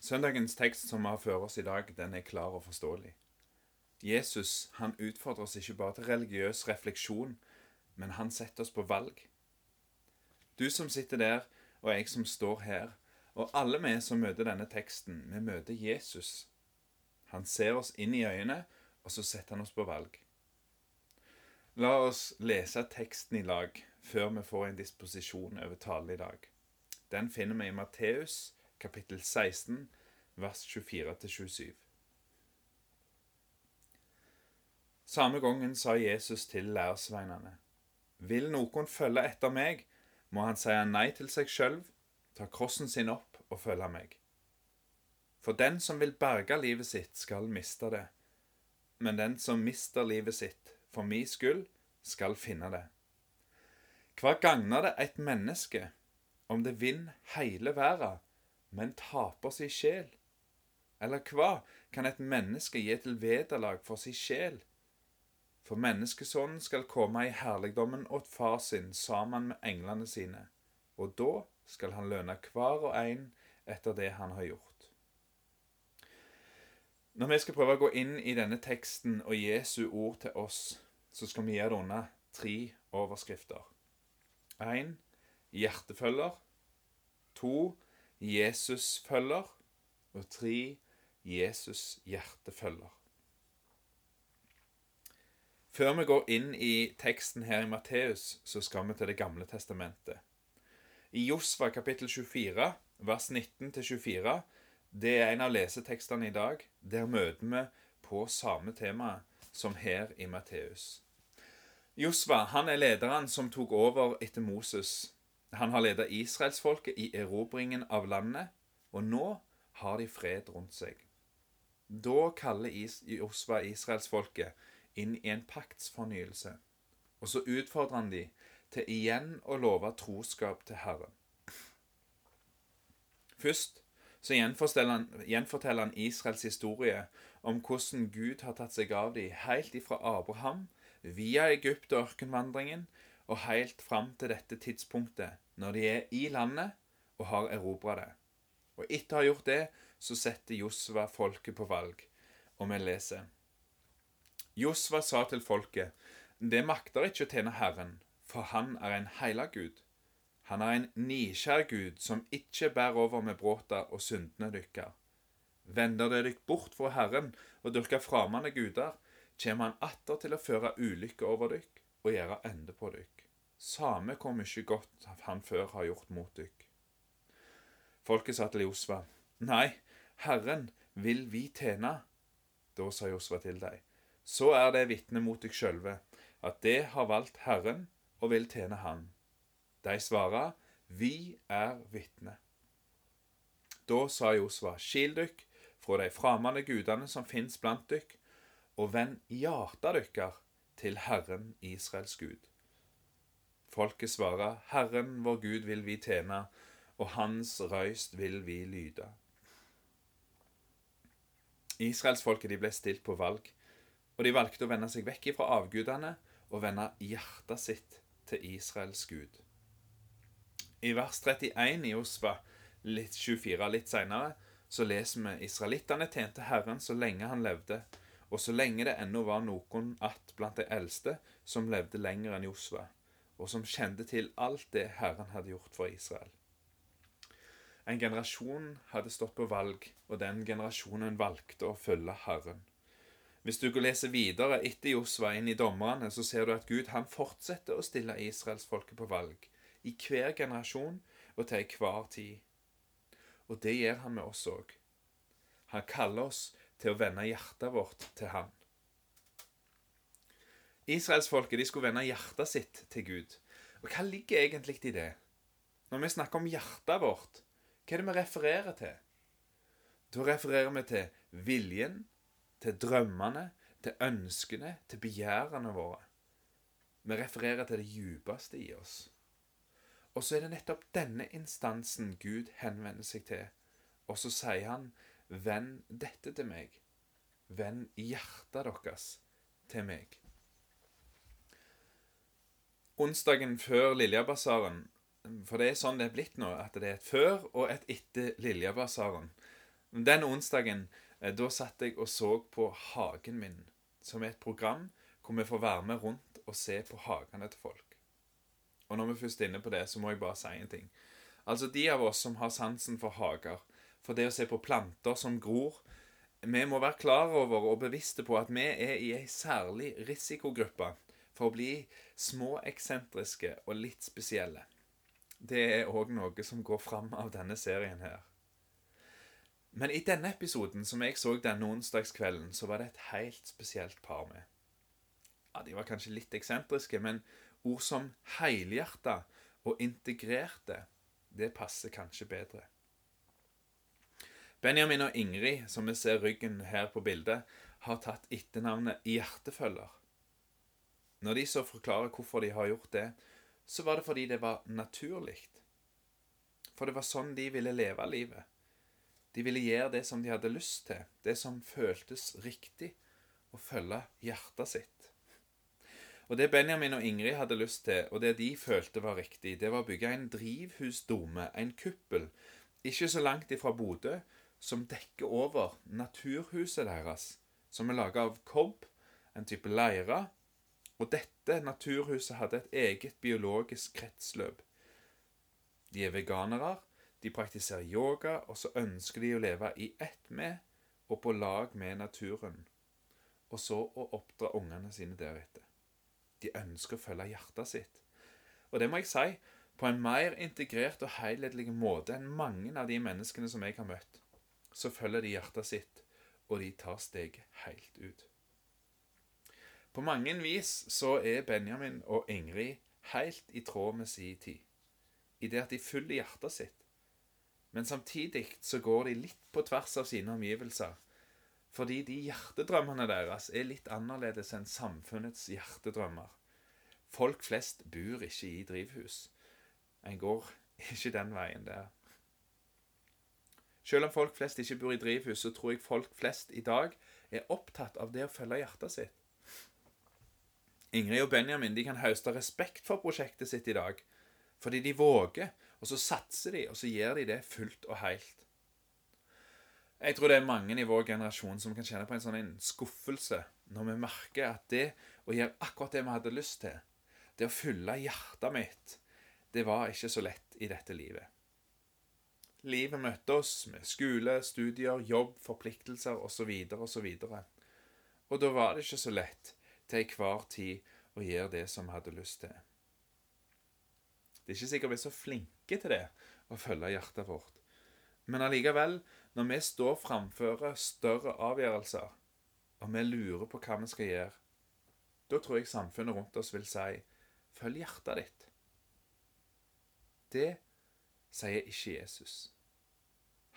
Søndagens tekst som vi har før oss i dag, den er klar og forståelig. Jesus han utfordrer oss ikke bare til religiøs refleksjon, men han setter oss på valg. Du som sitter der, og jeg som står her, og alle vi som møter denne teksten, vi møter Jesus. Han ser oss inn i øynene, og så setter han oss på valg. La oss lese teksten i lag før vi får en disposisjon over talen i dag. Den finner vi i Matteus kapittel 16, vers 24-27. Samme gangen sa Jesus til lærsveinene, Vil noen følge etter meg, må han si nei til seg sjøl, ta krossen sin opp og følge meg. For den som vil berge livet sitt, skal miste det, men den som mister livet sitt for mi skyld, skal finne det. Hva gagner det et menneske om det vinner hele verden, men taper sin sjel? Eller hva kan et menneske gi til vederlag for sin sjel? For menneskesonen skal komme i herligdommen åt far sin sammen med englene sine, og da skal han lønne hver og en etter det han har gjort. Når vi skal prøve å gå inn i denne teksten og Jesu ord til oss, så skal vi gjøre det under tre overskrifter. Én hjertefølger. To Jesusfølger. Og tre Jesus hjertefølger. Før vi går inn i teksten her i Matteus, så skal vi til Det gamle testamentet. I Josva kapittel 24, vers 19-24, det er en av lesetekstene i dag. Der møter vi på samme tema som her i Matteus. Josva han er lederen som tok over etter Moses. Han har ledet israelsfolket i erobringen av landet, og nå har de fred rundt seg. Da kaller Josva israelsfolket inn i en paktsfornyelse. Og så utfordrer han de til igjen å love troskap til Herren. Først så gjenforteller han Israels historie om hvordan Gud har tatt seg av dem helt ifra Abraham, via Egypt og ørkenvandringen, og helt fram til dette tidspunktet, når de er i landet og har erobra det. Og etter å ha gjort det, så setter Josva folket på valg, og vi leser Josva sa til folket, det makter ikke å tjene Herren, for han er en heilag Gud. Han er en nikjær Gud som ikke bærer over med bråta og syndene dykkar. Vender det dykk bort fra Herren og dyrker framande guder, kjem han atter til å føre ulykke over dykk og gjøre ende på dykk. Same hvor mye godt han før har gjort mot dykk. Folket sa til Josva, Nei, Herren vil vi tjene. Da sa Josva til deg, så er det vitne mot dykk sjølve, at det har valgt Herren og vil tjene Han. De svarer, Vi er vitne. Da sa Josva, Skil dykk fra de framande gudene som fins blant dykk, og vend hjarta dykkar til Herren Israels Gud. Folket svarer, Herren vår Gud vil vi tjene, og Hans røyst vil vi lyde. Israelsfolket ble stilt på valg og de valgte å vende seg vekk fra avgudene og vende hjertet sitt til Israels Gud. I vers 31 i Osva, litt 24 litt seinere, så leser vi israelittene tjente Herren så lenge han levde, og så lenge det ennå var noen att blant de eldste som levde lenger enn Josva, og som kjente til alt det Herren hadde gjort for Israel. En generasjon hadde stått på valg, og den generasjonen valgte å følge Herren. Hvis du går lese videre etter Josva inn i dommerne, så ser du at Gud han fortsetter å stille israelsfolket på valg. I hver generasjon og til enhver tid. Og det gjør han med oss òg. Han kaller oss til å vende hjertet vårt til han. Israelsfolket skulle vende hjertet sitt til Gud. Og hva ligger egentlig i det? Når vi snakker om hjertet vårt, hva er det vi refererer til? Da refererer vi til viljen, til drømmene, til ønskene, til begjærene våre. Vi refererer til det djupeste i oss. Og så er det nettopp denne instansen Gud henvender seg til. Og så sier han, 'Vend dette til meg'. Vend hjertet deres til meg. Onsdagen før Liljabasaren For det er sånn det er blitt nå, at det er et før og et etter Liljabasaren. Den onsdagen eh, da satt jeg og så på Hagen min, som er et program hvor vi får være med rundt og se på hagene til folk. Og når vi først er inne på det, så må jeg bare si en ting. Altså de av oss som har sansen for hager, for det å se på planter som gror, vi må være klar over og bevisste på at vi er i ei særlig risikogruppe for å bli små eksentriske og litt spesielle. Det er òg noe som går fram av denne serien her. Men i denne episoden som jeg så denne onsdagskvelden, så var det et helt spesielt par med. Ja, De var kanskje litt eksentriske, men ord som helhjerta og integrerte, det passer kanskje bedre. Benjamin og Ingrid, som vi ser ryggen her på bildet, har tatt etternavnet Hjertefølger. Når de så forklarer hvorfor de har gjort det, så var det fordi det var naturlig. For det var sånn de ville leve livet. De ville gjøre det som de hadde lyst til, det som føltes riktig, og følge hjertet sitt. Og Det Benjamin og Ingrid hadde lyst til, og det de følte var riktig, det var å bygge en drivhusdome, en kuppel, ikke så langt ifra Bodø, som dekker over naturhuset deres, som er laga av kobb, en type leire, og dette naturhuset hadde et eget biologisk kretsløp. De er veganere, de praktiserer yoga, og så ønsker de å leve i ett med og på lag med naturen, og så å oppdra ungene sine deretter. De ønsker å følge hjertet sitt. Og det må jeg si, på en mer integrert og helhetlig måte enn mange av de menneskene som jeg har møtt, så følger de hjertet sitt, og de tar steget helt ut. På mange vis så er Benjamin og Ingrid helt i tråd med sin tid, i det at de følger hjertet sitt. Men samtidig så går de litt på tvers av sine omgivelser, fordi de hjertedrømmene deres er litt annerledes enn samfunnets hjertedrømmer. Folk flest bor ikke i drivhus. En går ikke den veien der. Selv om folk flest ikke bor i drivhus, så tror jeg folk flest i dag er opptatt av det å følge hjertet sitt. Ingrid og Benjamin de kan høste respekt for prosjektet sitt i dag. Fordi de våger, og så satser de, og så gjør de det fullt og helt. Jeg tror det er mange i vår generasjon som kan kjenne på en sånn skuffelse når vi merker at det å gjøre akkurat det vi hadde lyst til, det å fylle hjertet mitt, det var ikke så lett i dette livet. Livet møtte oss med skole, studier, jobb, forpliktelser osv. osv. Og, og da var det ikke så lett til enhver tid å gjøre det som vi hadde lyst til. Det er ikke sikkert vi er så flinke til det, å følge hjertet vårt. Men allikevel, når vi står framfor større avgjørelser, og vi lurer på hva vi skal gjøre, da tror jeg samfunnet rundt oss vil si følg hjertet ditt. Det sier ikke Jesus.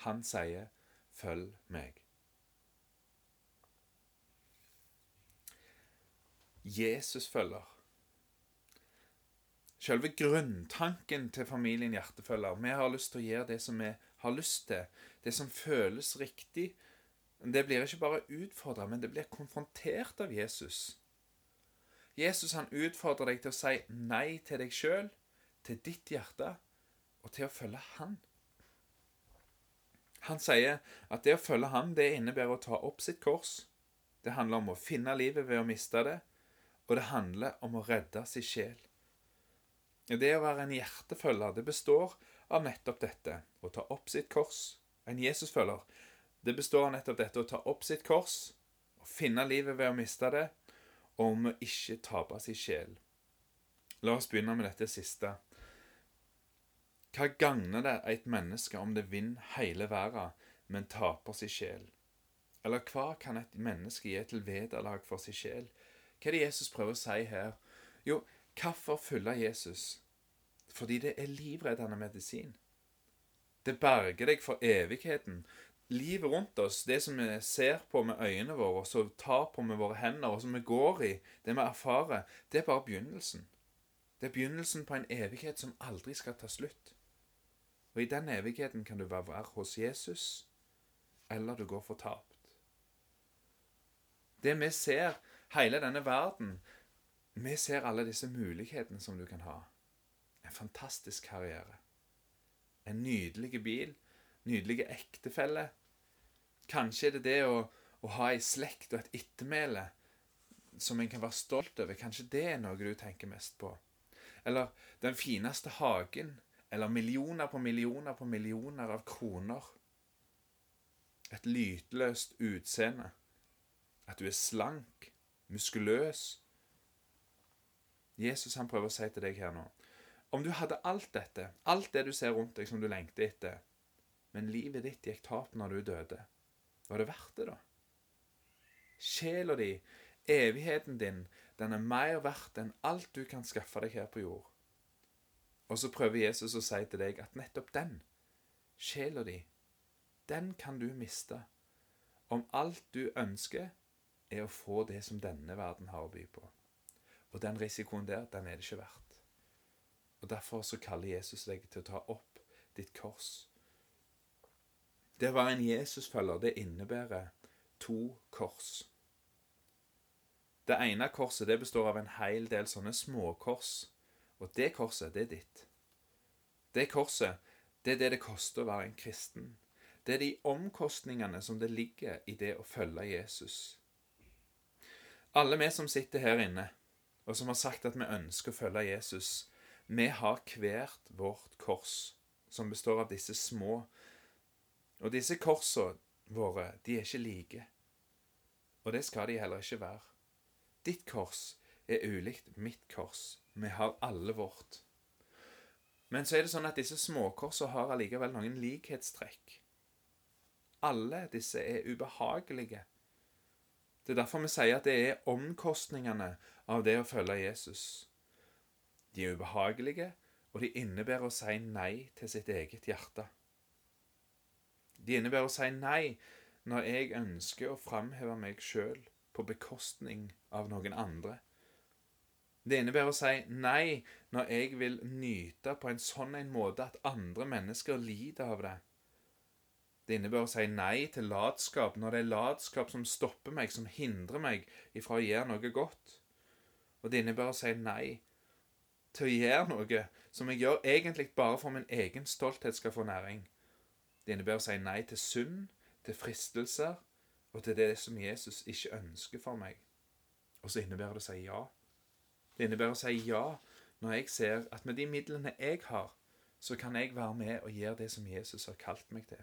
Han sier følg meg. Jesus-følger. Selve grunntanken til familien Hjertefølger. Vi har lyst til å gjøre det som vi har lyst til, det som føles riktig. Det blir ikke bare utfordra, men det blir konfrontert av Jesus. Jesus han utfordrer deg til å si nei til deg sjøl, til ditt hjerte, og til å følge Han. Han sier at det å følge Han, det innebærer å ta opp sitt kors. Det handler om å finne livet ved å miste det og det handler om å redde sin sjel. Det å være en hjertefølger, det består av nettopp dette å ta opp sitt kors. En Jesusfølger, det består av nettopp dette å ta opp sitt kors, å finne livet ved å miste det, og om å ikke tape sin sjel. La oss begynne med dette siste. Hva gagner det et menneske om det vinner hele verden, men taper sin sjel? Eller hva kan et menneske gi til vederlag for sin sjel? Hva er det Jesus prøver å si her? Jo, hvorfor følge Jesus? Fordi det er livreddende medisin. Det berger deg for evigheten. Livet rundt oss, det som vi ser på med øynene våre, og som tar på med våre hender, og som vi går i, det vi erfarer, det er bare begynnelsen. Det er begynnelsen på en evighet som aldri skal ta slutt. Og i den evigheten kan du være hos Jesus, eller du går fortapt. Det vi ser hele denne verden. Vi ser alle disse mulighetene som du kan ha. En fantastisk karriere. En nydelig bil. Nydelig ektefelle. Kanskje er det det å, å ha ei slekt og et ettermæle som en kan være stolt over. Kanskje det er noe du tenker mest på. Eller den fineste hagen. Eller millioner på millioner på millioner av kroner. Et lytløst utseende. At du er slank, muskuløs. Jesus han prøver å si til deg her nå Om du hadde alt dette, alt det du ser rundt deg som du lengter etter, men livet ditt gikk tap når du døde, var det verdt det, da? Sjela di, evigheten din, den er mer verdt enn alt du kan skaffe deg her på jord. Og så prøver Jesus å si til deg at nettopp den, sjela di, den kan du miste om alt du ønsker, er å få det som denne verden har å by på. Og den risikoen der, den er det ikke verdt. Og Derfor så kaller Jesus deg til å ta opp ditt kors. Det å være en Jesusfølger, det innebærer to kors. Det ene korset det består av en hel del sånne småkors. Og det korset, det er ditt. Det korset, det er det det koster å være en kristen. Det er de omkostningene som det ligger i det å følge Jesus. Alle vi som sitter her inne, og som har sagt at vi ønsker å følge Jesus, vi har hvert vårt kors, som består av disse små. Og disse korsene våre, de er ikke like. Og det skal de heller ikke være. Ditt kors er ulikt mitt kors. Vi har alle vårt. Men så er det sånn at disse småkorsene har allikevel noen likhetstrekk. Alle disse er ubehagelige. Det er derfor vi sier at det er omkostningene av det å følge Jesus. De er ubehagelige, og de innebærer å si nei til sitt eget hjerte. De innebærer å si nei når jeg ønsker å framheve meg sjøl på bekostning av noen andre. Det innebærer å si nei når jeg vil nyte på en sånn en måte at andre mennesker lider av det. Det innebærer å si nei til latskap når det er latskap som stopper meg, som hindrer meg ifra å gjøre noe godt. Og det innebærer å si nei til å gjøre noe som jeg gjør egentlig bare for min egen stolthet skal få næring. Det innebærer å si nei til synd, til fristelser og til det som Jesus ikke ønsker for meg. Og så innebærer det å si ja. Det innebærer å si ja når jeg ser at med de midlene jeg har, så kan jeg være med og gjøre det som Jesus har kalt meg til.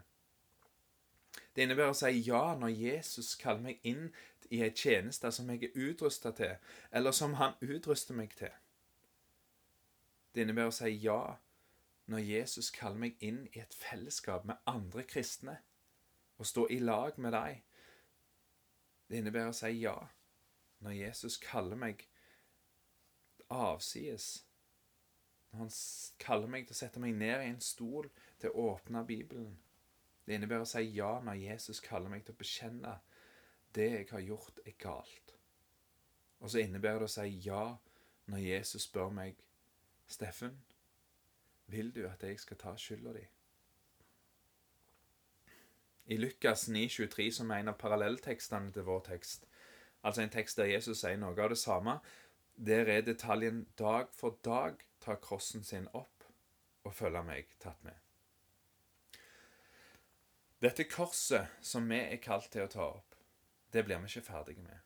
Det innebærer å si ja når Jesus kaller meg inn i ei tjeneste som jeg er utrusta til, eller som han utruster meg til. Det innebærer å si ja når Jesus kaller meg inn i et fellesskap med andre kristne, og stå i lag med dem. Det innebærer å si ja når Jesus kaller meg avsides. Han kaller meg til å sette meg ned i en stol til å åpne Bibelen. Det innebærer å si ja når Jesus kaller meg til å bekjenne det jeg har gjort, er galt. Og så innebærer det å si ja når Jesus spør meg, Steffen, vil du at jeg skal ta skylda di? I Lukas 9,23, som er en av parallelltekstene til vår tekst, altså en tekst der Jesus sier noe av det samme, der er detaljen 'dag for dag ta krossen sin opp og følge meg' tatt med. Dette korset som vi er kalt til å ta opp, det blir vi ikke ferdige med.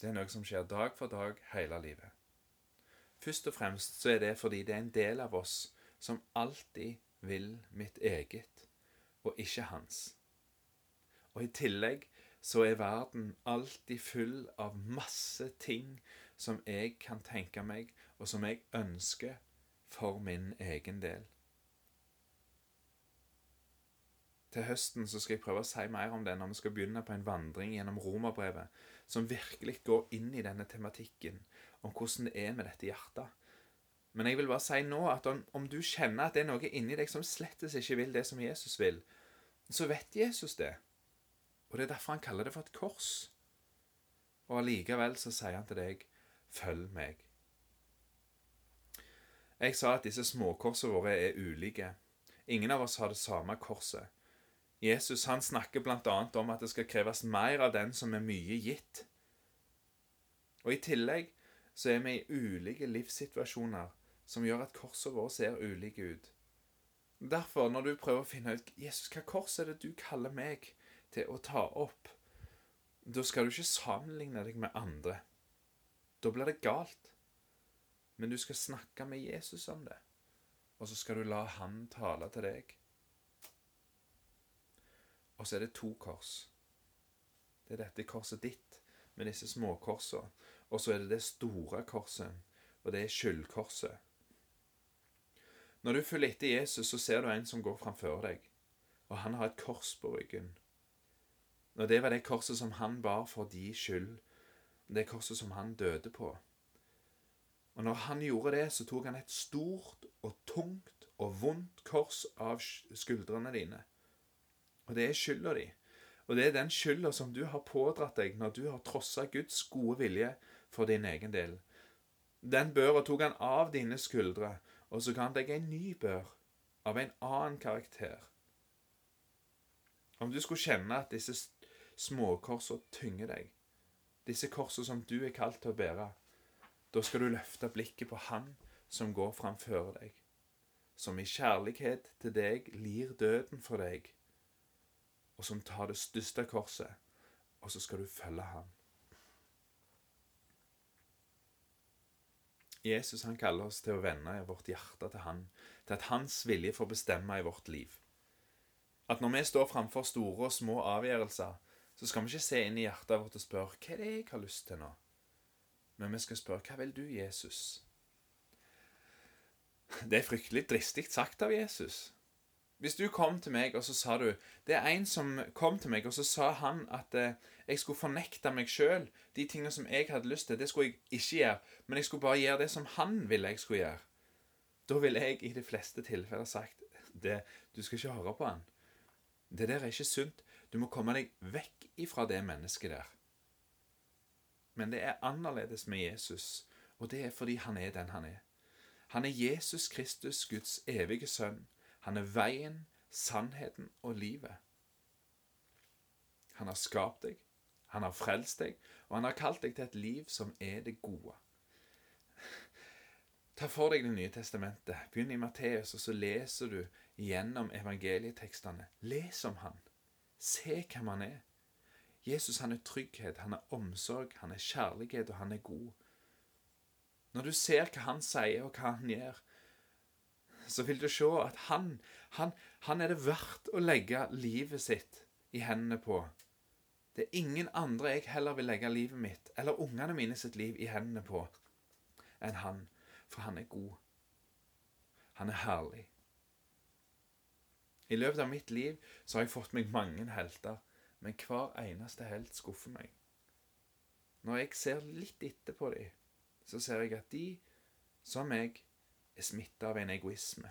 Det er noe som skjer dag for dag hele livet. Først og fremst så er det fordi det er en del av oss som alltid vil mitt eget, og ikke hans. Og i tillegg så er verden alltid full av masse ting som jeg kan tenke meg, og som jeg ønsker for min egen del. Til høsten så skal jeg prøve å si mer om det når vi skal begynne på en vandring gjennom romerbrevet, som virkelig går inn i denne tematikken om hvordan det er med dette hjertet. Men jeg vil bare si nå at om, om du kjenner at det er noe inni deg som slettes ikke vil det som Jesus vil, så vet Jesus det. Og det er derfor han kaller det for et kors. Og allikevel så sier han til deg Følg meg. Jeg sa at disse småkorsene våre er ulike. Ingen av oss har det samme korset. Jesus han snakker bl.a. om at det skal kreves mer av den som er mye gitt. Og I tillegg så er vi i ulike livssituasjoner som gjør at korsene våre ser ulike ut. Derfor, når du prøver å finne ut Jesus, hva kors er det du kaller meg, til å ta opp, da skal du ikke sammenligne deg med andre. Da blir det galt. Men du skal snakke med Jesus om det, og så skal du la han tale til deg. Og så er det to kors. Det er dette korset ditt med disse småkorsene. Og så er det det store korset, og det er skyldkorset. Når du følger etter Jesus, så ser du en som går framfor deg, og han har et kors på ryggen. Og det var det korset som han bar for de skyld, det korset som han døde på. Og når han gjorde det, så tok han et stort og tungt og vondt kors av skuldrene dine. Og det er skylda di. Og det er den skylda som du har pådratt deg når du har trossa Guds gode vilje for din egen del. Den børa tok han av dine skuldre, og så ga han deg en ny bør av en annen karakter. Om du skulle kjenne at disse småkorsa tynger deg, disse korsene som du er kalt til å bære, da skal du løfte blikket på Han som går framfor deg, som i kjærlighet til deg lir døden for deg, og som tar det største korset, og så skal du følge ham. Jesus han kaller oss til å vende vårt hjerte til Han, til at Hans vilje får bestemme i vårt liv. At når vi står framfor store og små avgjørelser, så skal vi ikke se inn i hjertet vårt og spørre hva er det jeg har lyst til nå? Men vi skal spørre hva vil du, Jesus? Det er fryktelig dristig sagt av Jesus. Hvis du kom til meg, og så sa du Det er en som kom til meg, og så sa han at eh, jeg skulle fornekte meg sjøl. De tingene som jeg hadde lyst til, det skulle jeg ikke gjøre. Men jeg skulle bare gjøre det som han ville jeg skulle gjøre. Da ville jeg i de fleste tilfeller sagt det, Du skal ikke høre på han. Det der er ikke sunt. Du må komme deg vekk ifra det mennesket der. Men det er annerledes med Jesus, og det er fordi han er den han er. Han er Jesus Kristus, Guds evige sønn. Han er veien, sannheten og livet. Han har skapt deg, han har frelst deg, og han har kalt deg til et liv som er det gode. Ta for deg Det nye testamentet. Begynn i Matteus, og så leser du gjennom evangelietekstene. Les om han. Se hvem han er. Jesus han er trygghet, han er omsorg, han er kjærlighet, og han er god. Når du ser hva han sier, og hva han gjør, så vil du se at han, han, han er det verdt å legge livet sitt i hendene på. Det er ingen andre jeg heller vil legge livet mitt, eller ungene mine sitt liv, i hendene på enn han. For han er god. Han er herlig. I løpet av mitt liv så har jeg fått meg mange helter men hver eneste helt skuffer meg. Når jeg ser litt etter på dem, så ser jeg at de, som meg, er smitta av en egoisme.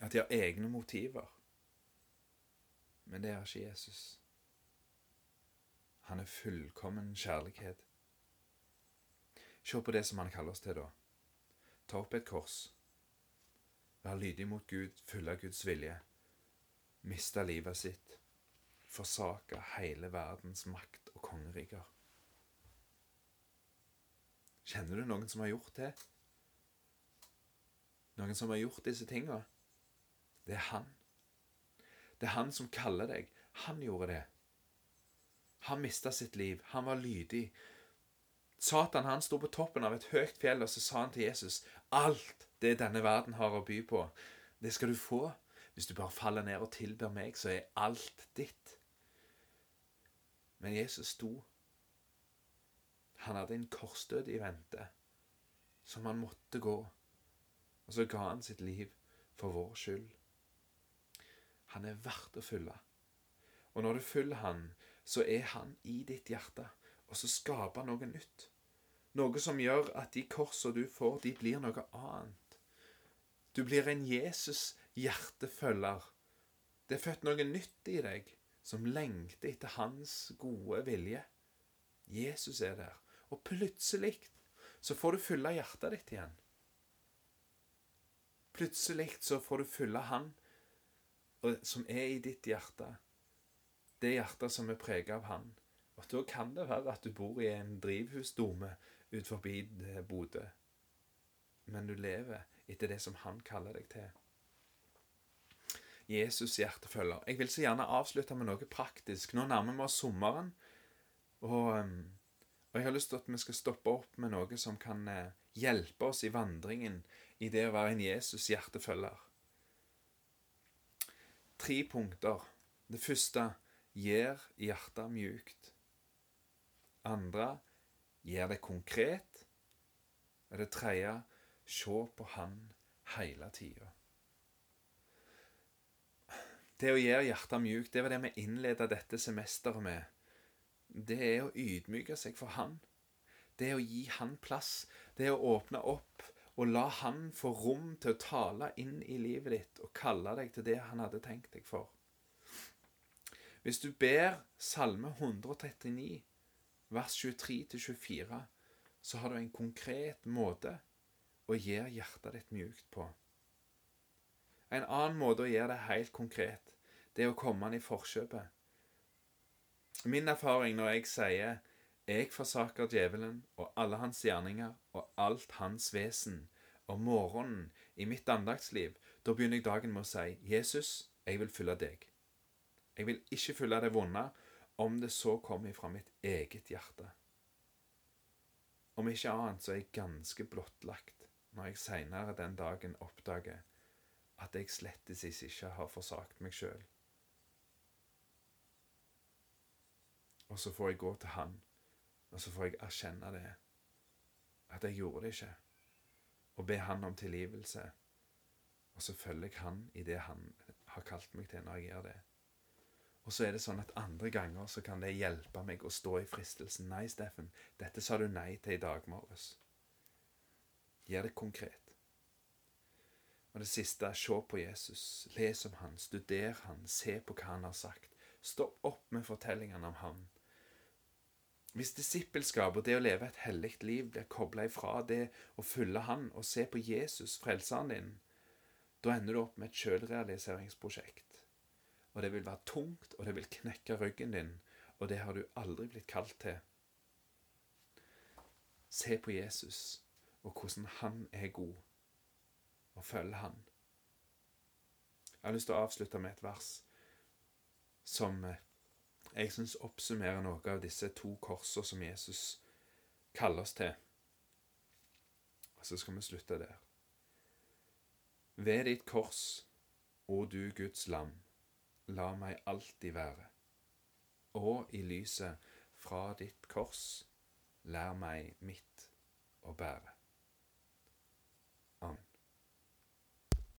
At de har egne motiver. Men det er ikke Jesus. Han er fullkommen kjærlighet. Se på det som han kaller oss til, da. Ta opp et kors. Vær lydig mot Gud, følge Guds vilje. Miste livet sitt forsake hele verdens makt og kongeriker. Kjenner du noen som har gjort det? Noen som har gjort disse tinga? Det er han. Det er han som kaller deg. Han gjorde det. Han mista sitt liv. Han var lydig. Satan han sto på toppen av et høyt fjell, og så sa han til Jesus alt det denne verden har å by på, det skal du få. Hvis du bare faller ned og tilber meg, så er alt ditt. Men Jesus sto. Han hadde en korsdød i vente, som han måtte gå. Og så ga han sitt liv for vår skyld. Han er verdt å følge. Og når du følger han, så er han i ditt hjerte, og så skaper han noe nytt. Noe som gjør at de korsene du får, de blir noe annet. Du blir en Jesus-hjertefølger. Det er født noe nytt i deg som lengter etter hans gode vilje. Jesus er der. Og plutselig så får du fylle hjertet ditt igjen. Plutselig så får du fylle Han som er i ditt hjerte. Det hjertet som er preget av Han. Og Da kan det være at du bor i en drivhusdome ut forbi Bodø. Men du lever etter det som Han kaller deg til. Jesus' hjertefølger. Jeg vil så gjerne avslutte med noe praktisk. Nå nærmer vi oss sommeren, og, um, og, jeg har lyst til at vi skal stoppe opp med noe som kan uh, hjelpe oss i vandringen i det å være en Jesus' hjertefølger. Tre punkter. Det første gjør hjertet mjukt. Andre gjør det konkret. Det tredje se på Han hele tida. Det å gjøre hjertet mjukt, det var det vi innleda dette semesteret med. Det er å ydmyke seg for Han. Det er å gi Han plass. Det er å åpne opp og la Han få rom til å tale inn i livet ditt og kalle deg til det Han hadde tenkt deg for. Hvis du ber Salme 139, vers 23-24, så har du en konkret måte å gjør hjertet ditt mjukt på. En annen måte å gjøre det helt konkret, det er å komme han i forkjøpet. Min erfaring når jeg sier 'Jeg forsaker djevelen og alle hans gjerninger og alt hans vesen' om morgenen i mitt andaktsliv, da begynner jeg dagen med å si 'Jesus, jeg vil følge deg'. Jeg vil ikke følge det vonde, om det så kommer fra mitt eget hjerte. Om ikke annet så er jeg ganske blottlagt når jeg seinere den dagen oppdager at jeg slettes ikke har forsagt meg sjøl. Og så får jeg gå til Han, og så får jeg erkjenne det. At jeg gjorde det ikke. Og be Han om tilgivelse. Og så følger jeg Han i det Han har kalt meg til når jeg gjør det. Og så er det sånn at andre ganger så kan det hjelpe meg å stå i fristelsen. Nei, Steffen, dette sa du nei til i dag morges. Gjør det konkret. Og det siste, se på Jesus. Les om han, studer han, se på hva han har sagt. Stopp opp med fortellingene om han. Hvis disippelskap og det å leve et hellig liv blir kobla ifra det å følge Han og se på Jesus, frelseren din, da ender du opp med et sjølrealiseringsprosjekt. Og det vil være tungt, og det vil knekke ryggen din, og det har du aldri blitt kalt til. Se på Jesus og hvordan han er god og følge Han. Jeg har lyst til å avslutte med et vers som eh, jeg syns oppsummerer noe av disse to korsene som Jesus kaller oss til. Og så skal vi slutte der. Ved ditt kors, å du Guds lam, la meg alltid være. Og i lyset fra ditt kors, lær meg mitt å bære.